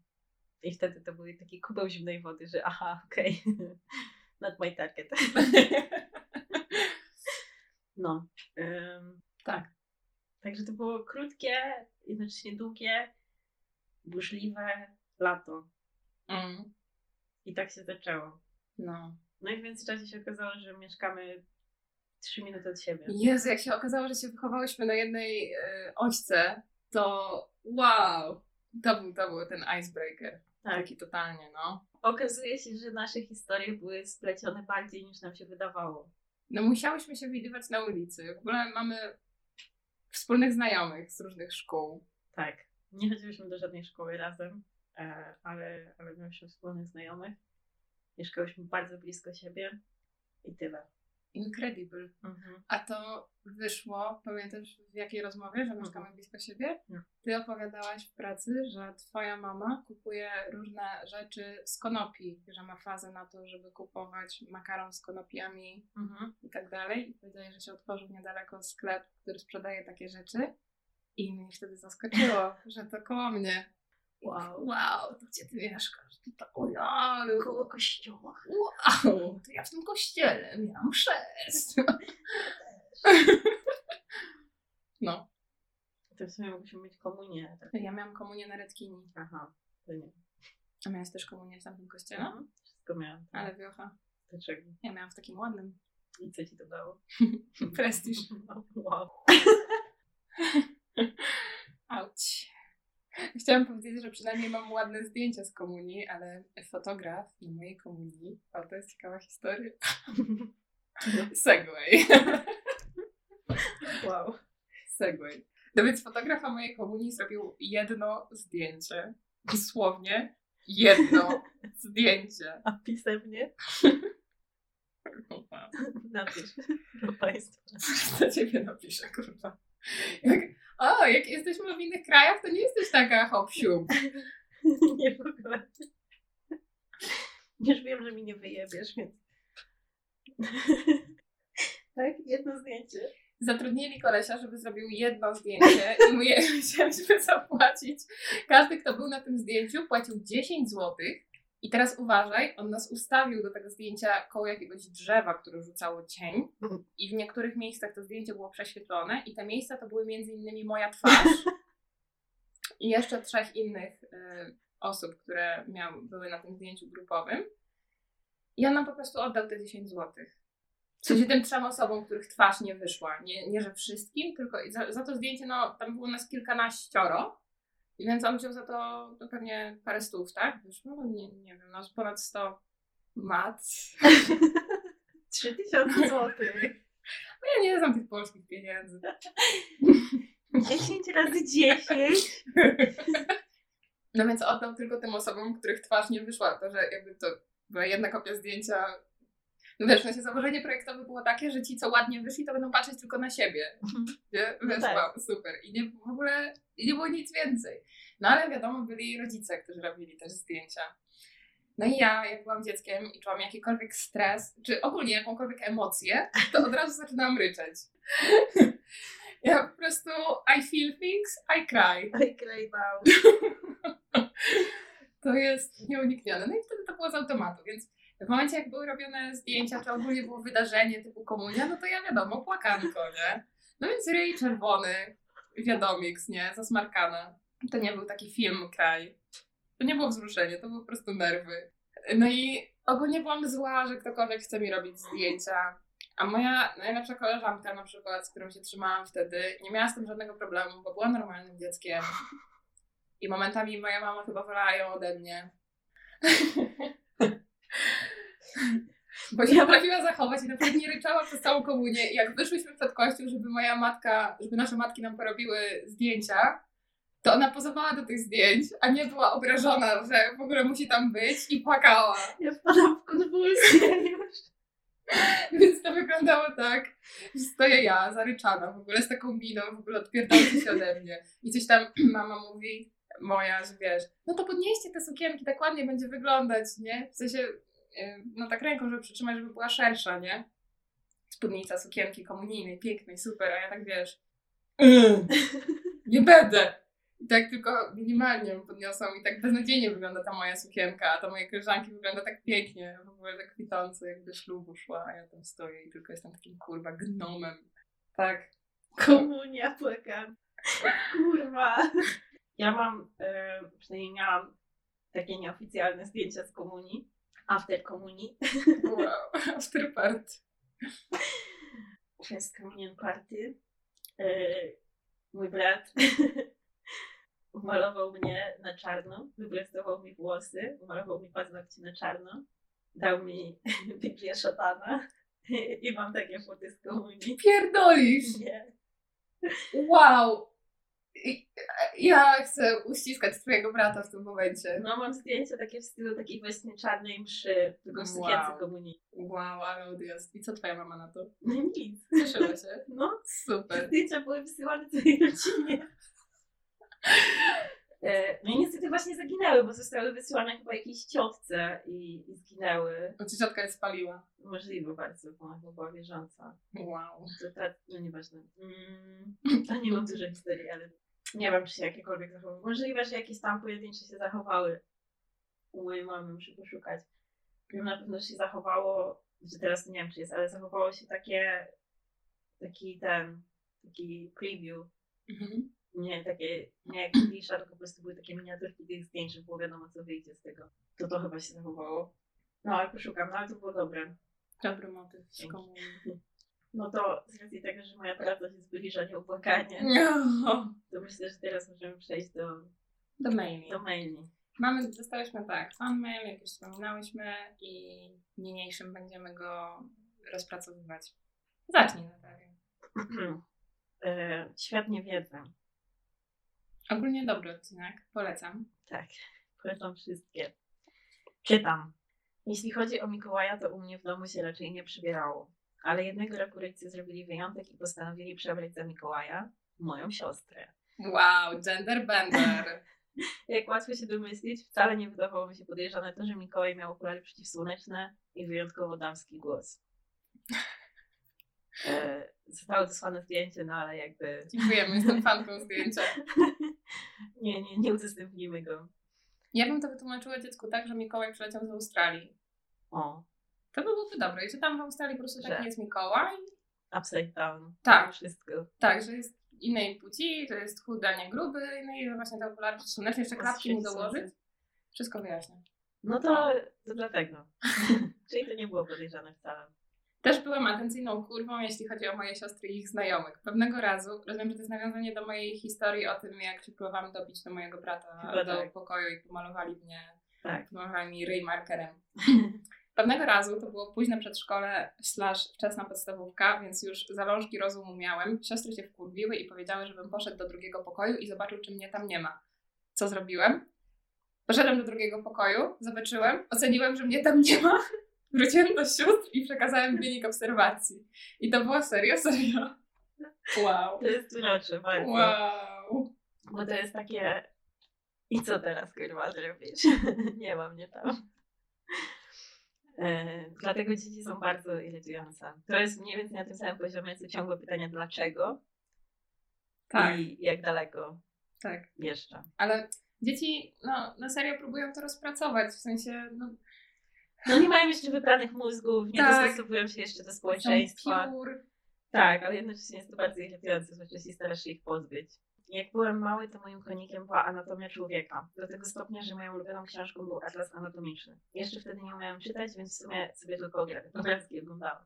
I wtedy to był taki kubeł zimnej wody, że aha, okej, okay. not my target. no. Tak. Także to było krótkie, jednocześnie długie, burzliwe lato. Mm. I tak się zaczęło. No. No i w międzyczasie się okazało, że mieszkamy trzy minuty od siebie. Jezu, jak się okazało, że się wychowałyśmy na jednej y, ośce, to wow! To był, to był ten icebreaker. Tak. Taki totalnie, no. Okazuje się, że nasze historie były splecione bardziej niż nam się wydawało. No musiałyśmy się widywać na ulicy. W ogóle mamy wspólnych znajomych z różnych szkół. Tak. Nie chodziłyśmy do żadnej szkoły razem, e, ale, ale mieliśmy wspólnych znajomych. Mieszkałyśmy bardzo blisko siebie i tyle. Incredible. Mhm. A to wyszło, pamiętasz w jakiej rozmowie, że mieszkamy Mhm. blisko siebie? Nie. Ty opowiadałaś w pracy, że twoja mama kupuje różne rzeczy z konopi, że ma fazę na to, żeby kupować makaron z konopiami Mhm. i tak dalej. I powiedziałeś, że się otworzył niedaleko sklep, który sprzedaje takie rzeczy. I mnie wtedy zaskoczyło, że to koło mnie. Wow. Wow, to gdzie ty mieszkasz? To tak, ojej, Koło kościoła. wow, to ja w tym kościele miałam chrzest. No, To w sumie mogliśmy mieć komunię. Tak. ja miałam komunię na Redkini. Aha, to nie. A miałaś też komunię w tamtym kościele? Mhm. Wszystko miałam. Ale wiocha. Dlaczego? Ja miałam w takim ładnym. I co ci to dało? Prestiż. Wow. Auć. Chciałam powiedzieć, że przynajmniej mam ładne zdjęcia z komunii, ale fotograf na mojej komunii, o to jest ciekawa historia. Segway. Wow. Segway. No więc fotograf na mojej komunii zrobił jedno zdjęcie. Dosłownie jedno zdjęcie. A pisemnie? Napisz do Państwa. Za ciebie napiszę, kurwa. Jak, o, jak jesteśmy w innych krajach, to nie jesteś taka hop Nie w ogóle. Już wiem, że mi nie wyjebiesz, więc... Tak? Jedno zdjęcie. Zatrudnili kolesia, żeby zrobił jedno zdjęcie i mu je musieliśmy zapłacić. Każdy, kto był na tym zdjęciu, płacił 10 zł. I teraz uważaj, on nas ustawił do tego zdjęcia koło jakiegoś drzewa, które rzucało cień. I w niektórych miejscach to zdjęcie było prześwietlone. I te miejsca to były między innymi moja twarz i jeszcze trzech innych y, osób, które miały, były na tym zdjęciu grupowym. I on nam po prostu oddał te 10 zł. W sensie tym trzem osobom, których twarz nie wyszła. Nie, nie że wszystkim, tylko za, za to zdjęcie, no tam było nas kilkanaścioro. I więc on wziął za to, to pewnie parę stów, tak? Wyszło? No, nie, nie wiem, no ponad 100 mat. 3000 złotych. No ja nie znam tych polskich pieniędzy. 10 razy 10. No więc oddał tylko tym osobom, których twarz nie wyszła. To, że jakby to była jedna kopia zdjęcia. No wiesz, w sensie założenie projektowe było takie, że ci, co ładnie wyszli, to będą patrzeć tylko na siebie. Nie? No Wiesz, tak. wow, super. I nie, w ogóle i nie było nic więcej. No ale wiadomo, byli rodzice, którzy robili też zdjęcia. No i ja, jak byłam dzieckiem i czułam jakikolwiek stres, czy ogólnie jakąkolwiek emocję, to od razu zaczynałam ryczeć. Ja po prostu I feel things, I cry. I cry now. To jest nieuniknione. No i wtedy to było z automatu, więc w momencie, jak były robione zdjęcia, czy ogólnie było wydarzenie typu komunia, no to ja wiadomo, płakanko, nie? No więc ryj czerwony, wiadomiks, nie? Zasmarkana. To nie był taki film kraj. To nie było wzruszenie, to były po prostu nerwy. No i ogólnie byłam zła, że ktokolwiek chce mi robić zdjęcia. A moja najlepsza koleżanka na przykład, z którą się trzymałam wtedy, nie miała z tym żadnego problemu, bo była normalnym dzieckiem. I momentami moja mama chyba wolała ją ode mnie. Bo się potrafiła zachować i na przykład nie ryczała przez całą komunię. I jak wyszłyśmy przed kościół, żeby moja matka, żeby nasze matki nam porobiły zdjęcia, to ona pozowała do tych zdjęć, a nie była obrażona, że w ogóle musi tam być i płakała. Ja wpadam w konwulsję już. Więc to wyglądało tak, że stoję ja, zaryczana, w ogóle z taką miną, w ogóle odpierdolcie się ode mnie. I coś tam mama mówi, moja, że wiesz, no to podnieście te sukienki, tak ładnie będzie wyglądać, nie? W sensie, no tak ręką, żeby przytrzymać, żeby była szersza, nie? Spódnica sukienki komunijnej, pięknej, super, a ja tak wiesz, "Yy, nie będę. I tak tylko minimalnie ją podniosą i tak beznadziejnie wygląda ta moja sukienka, a ta moje koleżanki wygląda tak pięknie, w ogóle tak kwitąco, jak do ślubu szła, a ja tam stoję i tylko jestem takim kurwa gnomem. Tak. Komunia płakam. Kurwa. Ja mam, e, przynajmniej miałam takie nieoficjalne zdjęcia z komunii. After komunii. Wow, after party. Przez communion party. E, mój brat umalował mnie na czarno, wyprostował mi włosy, umalował mi paznokcie na czarno, dał mi Biblię szatana i mam takie foty z komunii. Pierdolisz! Nie. Wow! I- Ja chcę uściskać twojego brata w tym momencie. No mam zdjęcia takie w stylu takiej właśnie czarnej mszy, tylko w sukience Wow. komunii. Wow, ale odjazd. I co twoja mama na to? No nic. Cieszyła się. No, Super. zdjęcia były wysyłane całej rodzinie. E, No i niestety właśnie zaginęły, bo zostały wysyłane chyba jakiejś ciotce i, i zginęły. Bo ci ciotka je spaliła. Możliwe bardzo, bo ona była wierząca. Wow. To ta, no nieważne. Mm, a nie mam dużo historii, ale nie wiem, czy się jakiekolwiek zachowały. Możliwe, że jakieś tam pojedyncze się zachowały. U mojej mamy muszę poszukać. Wiem na pewno się zachowało, że teraz nie wiem, czy jest, ale zachowało się takie, taki ten, taki preview. Mhm. Nie takie, nie jak klisza, tylko po prostu były takie miniaturki tych zdjęć, żeby było wiadomo, co wyjdzie z tego. To to chyba się zachowało. No, ale poszukam, no ale to było dobre. Dobry motyw z komunii. No to z racji tego, że moja praca się zbliża nieubłaganie, No. to myślę, że teraz możemy przejść do, Do maili. do maili. Mamy, dostałyśmy tak, fan mail, jak już wspominałyśmy i niniejszym będziemy go rozpracowywać. Zacznij Natalia. e, świetnie wiedzę. Ogólnie dobry odcinek, polecam. Tak, polecam wszystkie. Czytam. Jeśli chodzi o Mikołaja, to u mnie w domu się raczej nie przybierało. Ale jednego roku rodzice zrobili wyjątek i postanowili przebrać za Mikołaja moją siostrę. Wow, gender bender. Jak łatwo się domyślić, wcale nie wydawało mi się podejrzane to, że Mikołaj miał okulary przeciwsłoneczne i wyjątkowo damski głos. E, zostało wysłane zdjęcie, no ale jakby Dziękujemy, jestem fanką zdjęcia. nie, nie, nie udostępnimy go. Ja bym to wytłumaczyła dziecku tak, że Mikołaj przyleciał z Australii. O, To by byłoby dobre. I że tam w Australii po prostu taki Że? jest Mikołaj. upside down. Tak. Wszystko. Tak, że jest innej płci, że jest chudy, a nie gruby. No i że właśnie te okulary przeciwsłoneczne, jeszcze klapki mu dołożyć. Wszystko wyjaśnia. No to, to dlatego. Czyli to nie było podejrzane wcale. Też byłam atencyjną kurwą, jeśli chodzi o moje siostry i ich znajomych. Pewnego razu, rozumiem, że to jest nawiązanie do mojej historii o tym, jak się próbowałam dobić do mojego brata Chyba do tak. pokoju i pomalowali mnie, Tak. pomalowali mi ryj markerem. Pewnego razu, to było późne przedszkole slash wczesna podstawówka, więc już zalążki rozumu miałem. Siostry się wkurwiły i powiedziały, żebym poszedł do drugiego pokoju i zobaczył, czy mnie tam nie ma. Co zrobiłem? Poszedłem do drugiego pokoju, zobaczyłem, oceniłem, że mnie tam nie ma. Wróciłem do sióstr i przekazałem wynik obserwacji. I to było serio, serio. Wow. To jest urocze bardzo. Wow. Bo to jest takie i co teraz kurwa zrobisz? nie mam mnie tam. E, dlatego dzieci są bardzo irytujące. To jest mniej więcej na tym samym poziomie, co ciągłe pytania dlaczego Tak, i jak daleko tak. jeszcze. Ale dzieci, no, na serio próbują to rozpracować. W sensie, no, No nie mają jeszcze wybranych mózgów, nie Tak. dostosowują się jeszcze do są społeczeństwa. pure. Tak, ale jednocześnie jest to bardzo irytujące, zwłaszcza jeśli starasz się ich pozbyć. Jak byłem mały, to moim konikiem była anatomia człowieka. Do tego stopnia, że moją ulubioną książką był atlas anatomiczny. Jeszcze wtedy nie umiałem czytać, więc w sumie sobie tylko obrazki oglądałam.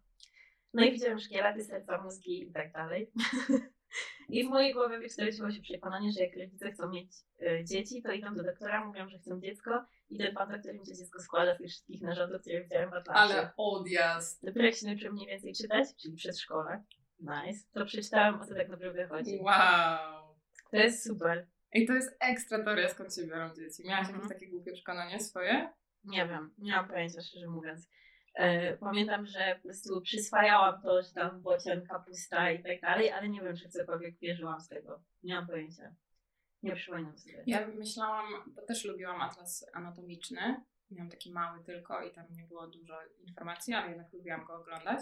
No i widziałem szkielety, serca, mózgi i tak dalej. I w mojej głowie wykształciło się przekonanie, że jak rodzice chcą mieć e, dzieci, to idą do doktora, mówią, że chcą dziecko i ten pan doktor im to dziecko składa z tych wszystkich narządów, które widziałem w atlasie. Ale odjazd. Dopiero jak się nauczyłem mniej więcej czytać, czyli przedszkole, nice, to przeczytałam o co tak naprawdę chodzi. Wow. To jest super. I to jest ekstra teoria, skąd się biorą dzieci. Miałaś Mhm. jakieś takie głupie przekonanie swoje? Nie wiem, nie mam pojęcia szczerze mówiąc. E, pamiętam, że po prostu przyswajałam to, że tam bocian, kapusta i tak dalej, ale nie wiem, czy w cokolwiek wierzyłam z tego. Nie mam pojęcia. Nie sobie. Ja myślałam, bo też lubiłam atlas anatomiczny. Miałam taki mały tylko i tam nie było dużo informacji, ale jednak lubiłam go oglądać.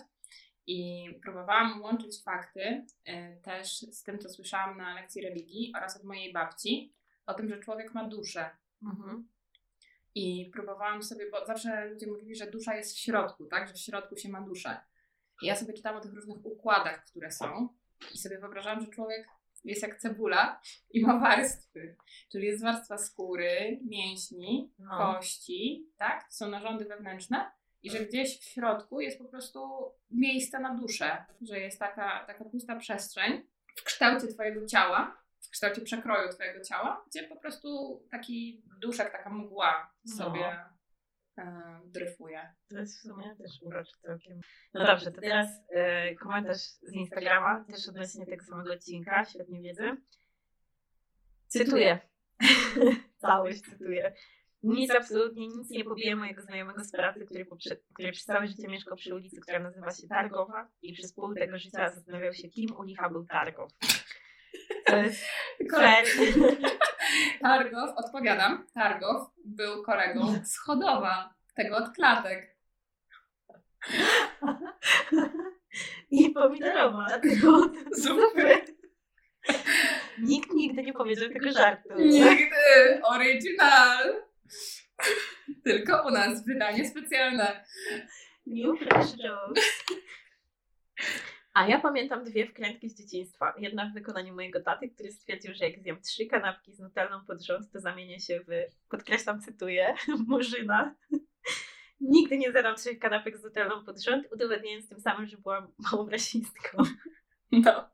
I próbowałam łączyć fakty y, też z tym, co słyszałam na lekcji religii oraz od mojej babci, o tym, że człowiek ma duszę. Mhm. I próbowałam sobie, bo zawsze ludzie mówili, że dusza jest w środku, tak? Że w środku się ma duszę. I ja sobie czytałam o tych różnych układach, które są. I sobie wyobrażałam, że człowiek jest jak cebula i ma warstwy. Czyli jest warstwa skóry, mięśni, No. kości, tak? To są narządy wewnętrzne. I że gdzieś w środku jest po prostu miejsce na duszę, że jest taka, taka pusta przestrzeń w kształcie Twojego ciała, w kształcie przekroju Twojego ciała, gdzie po prostu taki duszek, taka mgła No. sobie e, dryfuje. To jest w sumie też urocze całkiem. No dobrze, to teraz e, komentarz z Instagrama, też odnośnie tego samego odcinka, świetnie wiedzę. Cytuję. Całość cytuję. Nic, absolutnie nic nie pobije mojego znajomego z pracy, który, poprze- który przez całe życie mieszkał przy ulicy, która nazywa się Targowa i przez pół tego życia zastanawiał się, kim u licha był Targow. To jest fair. Targow, odpowiadam, Targow był kolegą z Chodowa, tego od klatek. I pomidorowa. dlatego Super. Nikt nigdy nie powiedział tego żartu. Nigdy! Original! Tylko u nas wydanie specjalne. New Fresh Jokes. A ja pamiętam dwie wkrętki z dzieciństwa. Jedna w wykonaniu mojego taty, który stwierdził, że jak zjem trzy kanapki z nutellą pod rząd, to zamienię się w, podkreślam, cytuję, murzyna. Nigdy nie zjadam trzech kanapek z nutellą pod rząd, udowodniając tym samym, że byłam małą rasistką. No.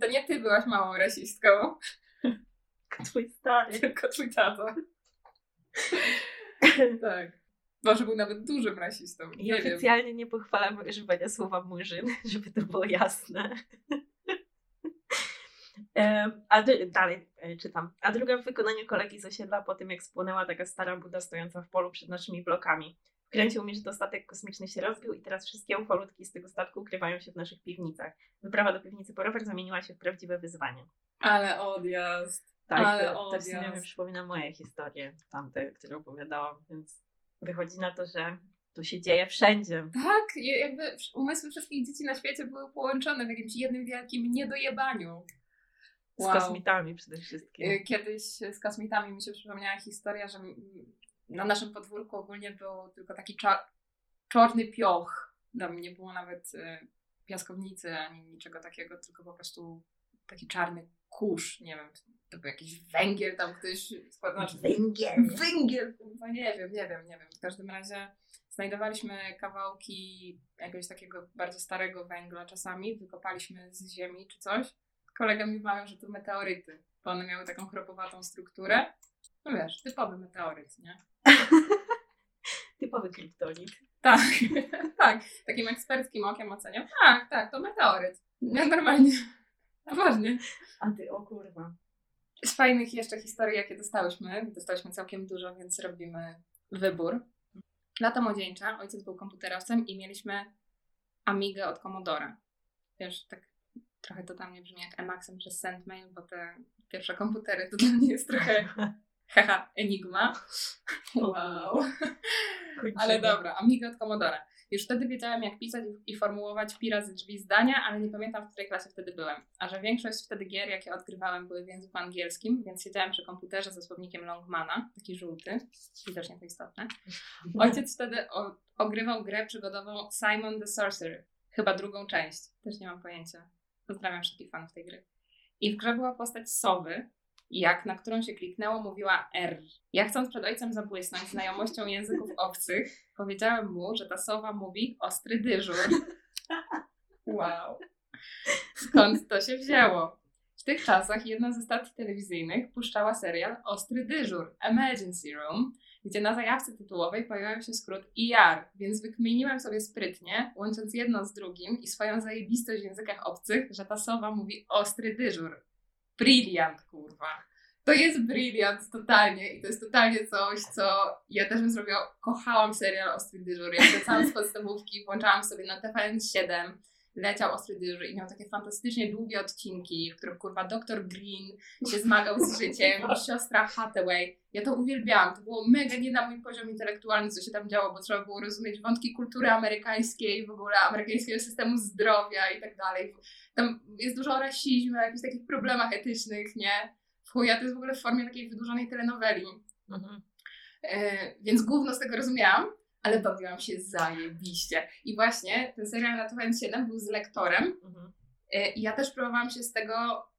To nie ty byłaś małą rasistką, Twój stary. tylko twój tata. Tak. Może był nawet dużym rasistą. Nie wiem. oficjalnie nie pochwalam używania słowa murzyn, żeby to było jasne. A dalej e, czytam. A druga w wykonaniu kolegi z osiedla po tym, jak spłonęła taka stara buda stojąca w polu przed naszymi blokami. Wkręcił mi, że to statek kosmiczny się rozbił i teraz wszystkie ufolutki z tego statku ukrywają się w naszych piwnicach. Wyprawa do piwnicy po rower zamieniła się w prawdziwe wyzwanie. Ale odjazd. Tak, Ale to, to w sumie mi odjazd. przypomina moje historie, tamte, które opowiadałam, więc wychodzi na to, że to się dzieje wszędzie. Tak, jakby umysły wszystkich dzieci na świecie były połączone w jakimś jednym wielkim niedojebaniu. Z Wow. kosmitami przede wszystkim. Y, Kiedyś z kosmitami mi się przypomniała historia, że na naszym podwórku ogólnie był tylko taki cza- czarny pioch. Tam nie było nawet y, piaskownicy ani niczego takiego, tylko po prostu taki czarny kurz. Nie wiem, to był jakiś węgiel tam ktoś składał. Znaczy, Węgiel. Węgiel! Kurwa, nie wiem, nie wiem, nie wiem. W każdym razie znajdowaliśmy kawałki jakiegoś takiego bardzo starego węgla czasami, wykopaliśmy z ziemi czy coś. Kolega mi mawiał, że to meteoryty, bo one miały taką chropowatą strukturę. No wiesz, typowy meteoryt, nie? Typowy kryptonit. Tak, tak. Takim eksperckim okiem oceniam. Tak, tak, to meteoryt. Nie, normalnie. Poważnie. A ty, o kurwa. Z fajnych jeszcze historii, jakie dostałyśmy, dostałyśmy całkiem dużo, więc robimy wybór. Lata młodzieńcze, ojciec był komputerowcem i mieliśmy Amigę od Commodore. Wiesz, tak trochę to tam nie brzmi jak Emacsem przez Sendmail, bo te pierwsze komputery to dla mnie jest trochę haha, enigma. Wow. Ale dobra, Amiga od Commodore. Już wtedy wiedziałem, jak pisać i formułować pira ze drzwi zdania, ale nie pamiętam, w której klasie wtedy byłem. A że większość wtedy gier, jakie odgrywałem, były w języku angielskim, więc siedziałem przy komputerze ze słownikiem Longmana, taki żółty, widocznie to istotne. Ojciec wtedy o, ogrywał grę przygodową Simon the Sorcerer, chyba drugą część, też nie mam pojęcia. Pozdrawiam wszystkich fanów tej gry. I w grze była postać sowy, jak na którą się kliknęło, mówiła R. Ja chcąc przed ojcem zabłysnąć znajomością języków obcych, powiedziałem mu, że ta sowa mówi ostry dyżur. Wow. Skąd to się wzięło? W tych czasach jedna ze stacji telewizyjnych puszczała serial Ostry dyżur, Emergency Room, gdzie na zajawce tytułowej pojawiał się skrót ER, więc wykminiłem sobie sprytnie, łącząc jedno z drugim i swoją zajebistość w językach obcych, że ta sowa mówi ostry dyżur. Brilliant, kurwa. To jest brilliant totalnie i to jest totalnie coś, co ja też bym zrobiła. Kochałam serial Ostry Dyżur. Ja wracałam z podstawówki, włączałam sobie na TVN7 leciał ostry dyżur i miał takie fantastycznie długie odcinki, w których kurwa doktor Green się zmagał z życiem siostra Hathaway. Ja to uwielbiałam. To było mega nie na mój poziom intelektualny, co się tam działo, bo trzeba było rozumieć wątki kultury amerykańskiej, w ogóle amerykańskiego systemu zdrowia i tak dalej. Tam jest dużo o rasizmie, o jakichś takich problemach etycznych, nie? W chuja to jest w ogóle w formie takiej wydłużonej telenoweli. Mhm. E, więc gówno z tego rozumiałam, ale bawiłam się zajebiście. I właśnie ten serial na TVN7 był z lektorem Mhm. e, i ja też próbowałam się z tego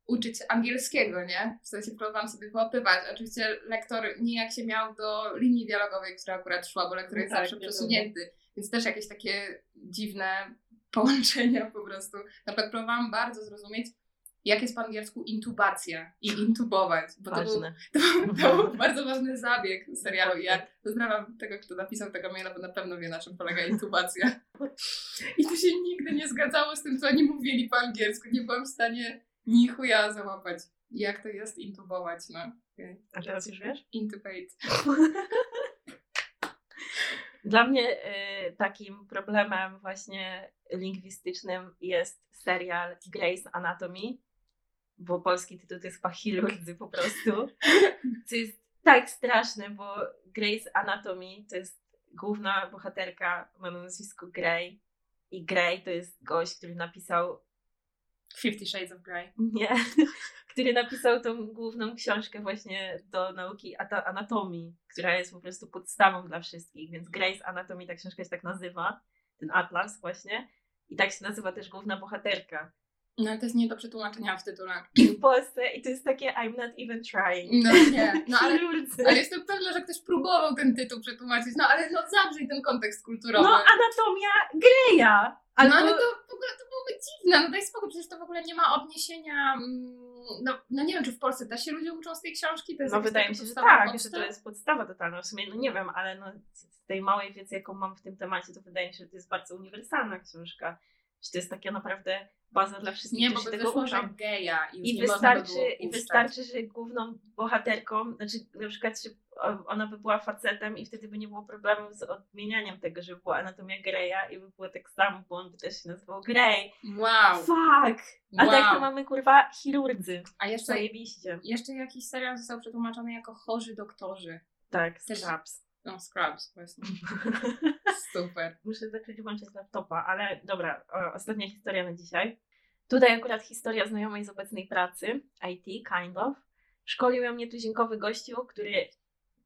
uczyć angielskiego, nie? W sensie próbowałam sobie poopywać. Oczywiście lektor nijak się miał do linii dialogowej, która akurat szła, bo lektor jest Tak, zawsze przesunięty. Więc też jakieś takie dziwne połączenia po prostu. Na przykład próbowałam bardzo zrozumieć, jak jest po angielsku intubacja i intubować, bo to był to, to był bardzo ważny zabieg serialu i ja pozdrawiam tego, kto napisał tego maila, bo na pewno wie, na czym polega intubacja. I to się nigdy nie zgadzało z tym, co oni mówili po angielsku. Nie byłam w stanie ni chuja załapać, jak to jest intubować, no. A teraz już wiesz? Intubate. Dla mnie y, takim problemem właśnie lingwistycznym jest serial Grey's Anatomy, bo polski tytuł to jest chyba chirurdzy po prostu, co jest tak straszne, bo Grey's Anatomy to jest główna bohaterka, ma na nazwisko Grey. I Grey to jest gość, który napisał Fifty Shades of Grey. nie, który napisał tą główną książkę właśnie do nauki anatomii, która jest po prostu podstawą dla wszystkich, więc Grey's Anatomy, ta książka się tak nazywa, ten atlas właśnie, i tak się nazywa też główna bohaterka. No ale to jest nie do przetłumaczenia w tytule. W Polsce, i to jest takie I'm not even trying. No nie, no ale, ale jestem pewna, że ktoś próbował ten tytuł przetłumaczyć, no ale no zabrzyj ten kontekst kulturowy. No, anatomia Greya! Albo... No ale to w ogóle to byłoby dziwne, no daj spokój, przecież to w ogóle nie ma odniesienia, mm, no, no nie wiem, czy w Polsce też się ludzie uczą z tej książki? To jest No wydaje taka mi się, że tak, że to jest podstawa totalna. W sumie, no nie wiem, ale no, z tej małej wiedzy, jaką mam w tym temacie, to wydaje mi się, że to jest bardzo uniwersalna książka. Że to jest takie naprawdę baza dla wszystkich, Nie, bo którzy by się tego że uczą. geja i I wystarczy, I wystarczy, że główną bohaterką, znaczy na przykład że ona by była facetem i wtedy by nie było problemu z odmienianiem tego, żeby była anatomia Greya i by było tak samo, bo on by też się nazywał Grey. Wow, Fuck! A wow. tak to mamy kurwa chirurdzy. A jeszcze, Zajebiście. jeszcze jakiś serial został przetłumaczony jako chorzy doktorzy. Tak, Scraps. No, Scrubs właśnie. Super. Muszę zacząć włączać laptopa, ale dobra, o, ostatnia historia na dzisiaj. Tutaj akurat historia znajomej z obecnej pracy, IT, kind of. Szkolił ją nietuzinkowy gościu, który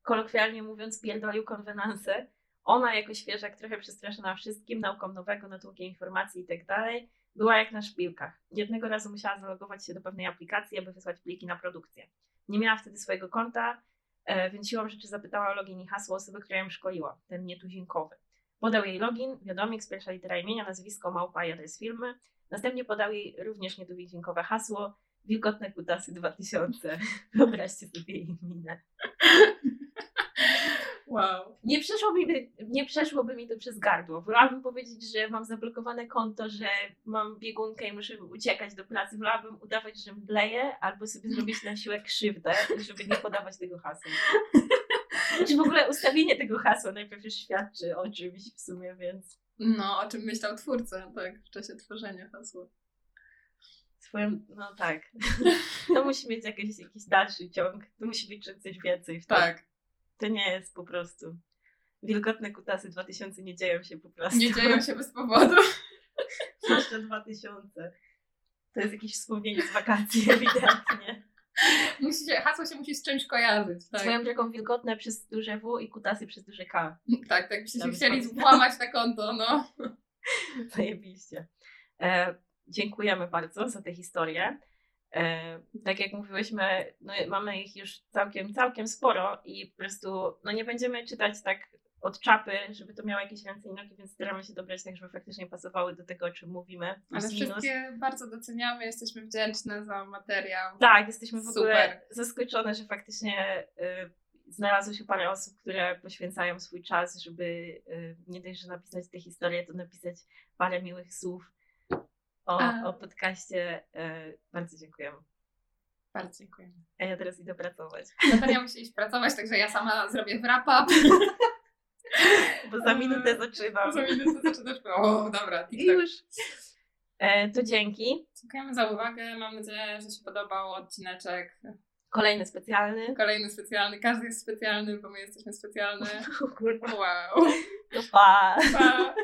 kolokwialnie mówiąc pierdolił konwenanse. Ona jako świeżak, trochę przestraszona wszystkim, nauką nowego, natłokiem informacji i tak dalej, była jak na szpilkach. Jednego razu musiała zalogować się do pewnej aplikacji, aby wysłać pliki na produkcję. Nie miała wtedy swojego konta, więc siłą rzeczy zapytała o login i hasło osoby, która ją szkoliła, ten nietuzinkowy. Podał jej login, wiadomik z pierwsza litera imienia, nazwisko, małpa i adres firmy. Następnie podał jej również nietuzinkowe hasło Wilgotne Kutasy 2000. Wyobraźcie sobie jej minę. Wow. Nie, przeszłoby, nie przeszłoby mi to przez gardło. Wolałabym powiedzieć, że mam zablokowane konto, że mam biegunkę i muszę uciekać do pracy. Wolałabym udawać, że mdleję, albo sobie zrobić na siłę krzywdę, żeby nie podawać tego hasła. Czy w ogóle ustawienie tego hasła najpierw już świadczy o czymś w sumie, więc No, o czym myślał twórca, tak, w czasie tworzenia hasła. swoją, no tak. To musi mieć jakiś, jakiś dalszy ciąg. To musi być coś więcej w tym. Tak. To nie jest po prostu. Wilgotne kutasy 2000 nie dzieją się po prostu. Nie dzieją się bez powodu. Zwłaszcza 2000. To jest jakieś wspomnienie z wakacji ewidentnie. Musi się, hasło się musi z czymś kojarzyć, tak. Swoją drogą wilgotne przez duże W i kutasy przez duże K. Tak, tak byście się chcieli włamać na konto, no. Zajebiście. E, dziękujemy bardzo za tę historię. E, tak jak mówiłyśmy, no, mamy ich już całkiem, całkiem sporo i po prostu no, nie będziemy czytać tak od czapy, żeby to miało jakieś ręce i nogi, więc staramy się dobrać tak, żeby faktycznie pasowały do tego, o czym mówimy. Ale Plus, minus. wszystkie bardzo doceniamy, jesteśmy wdzięczne za materiał. Tak, jesteśmy w ogóle Super. zaskoczone, że faktycznie y, znalazło się parę osób, które poświęcają swój czas, żeby y, nie dość, że napisać tę historię, to napisać parę miłych słów o, A. o podcaście. Y, bardzo dziękujemy. Bardzo dziękujemy. A ja teraz idę pracować, Natalia musi iść pracować, także ja sama zrobię wrap-up. bo za minutę zaczynam. Za minutę zaczynasz. O, dobra, I już. E, to dzięki. Dziękujemy za uwagę. Mam nadzieję, że się podobał odcineczek. Kolejny specjalny. Kolejny specjalny. Każdy jest specjalny, bo my jesteśmy kurwa. Wow. To pa! Pa!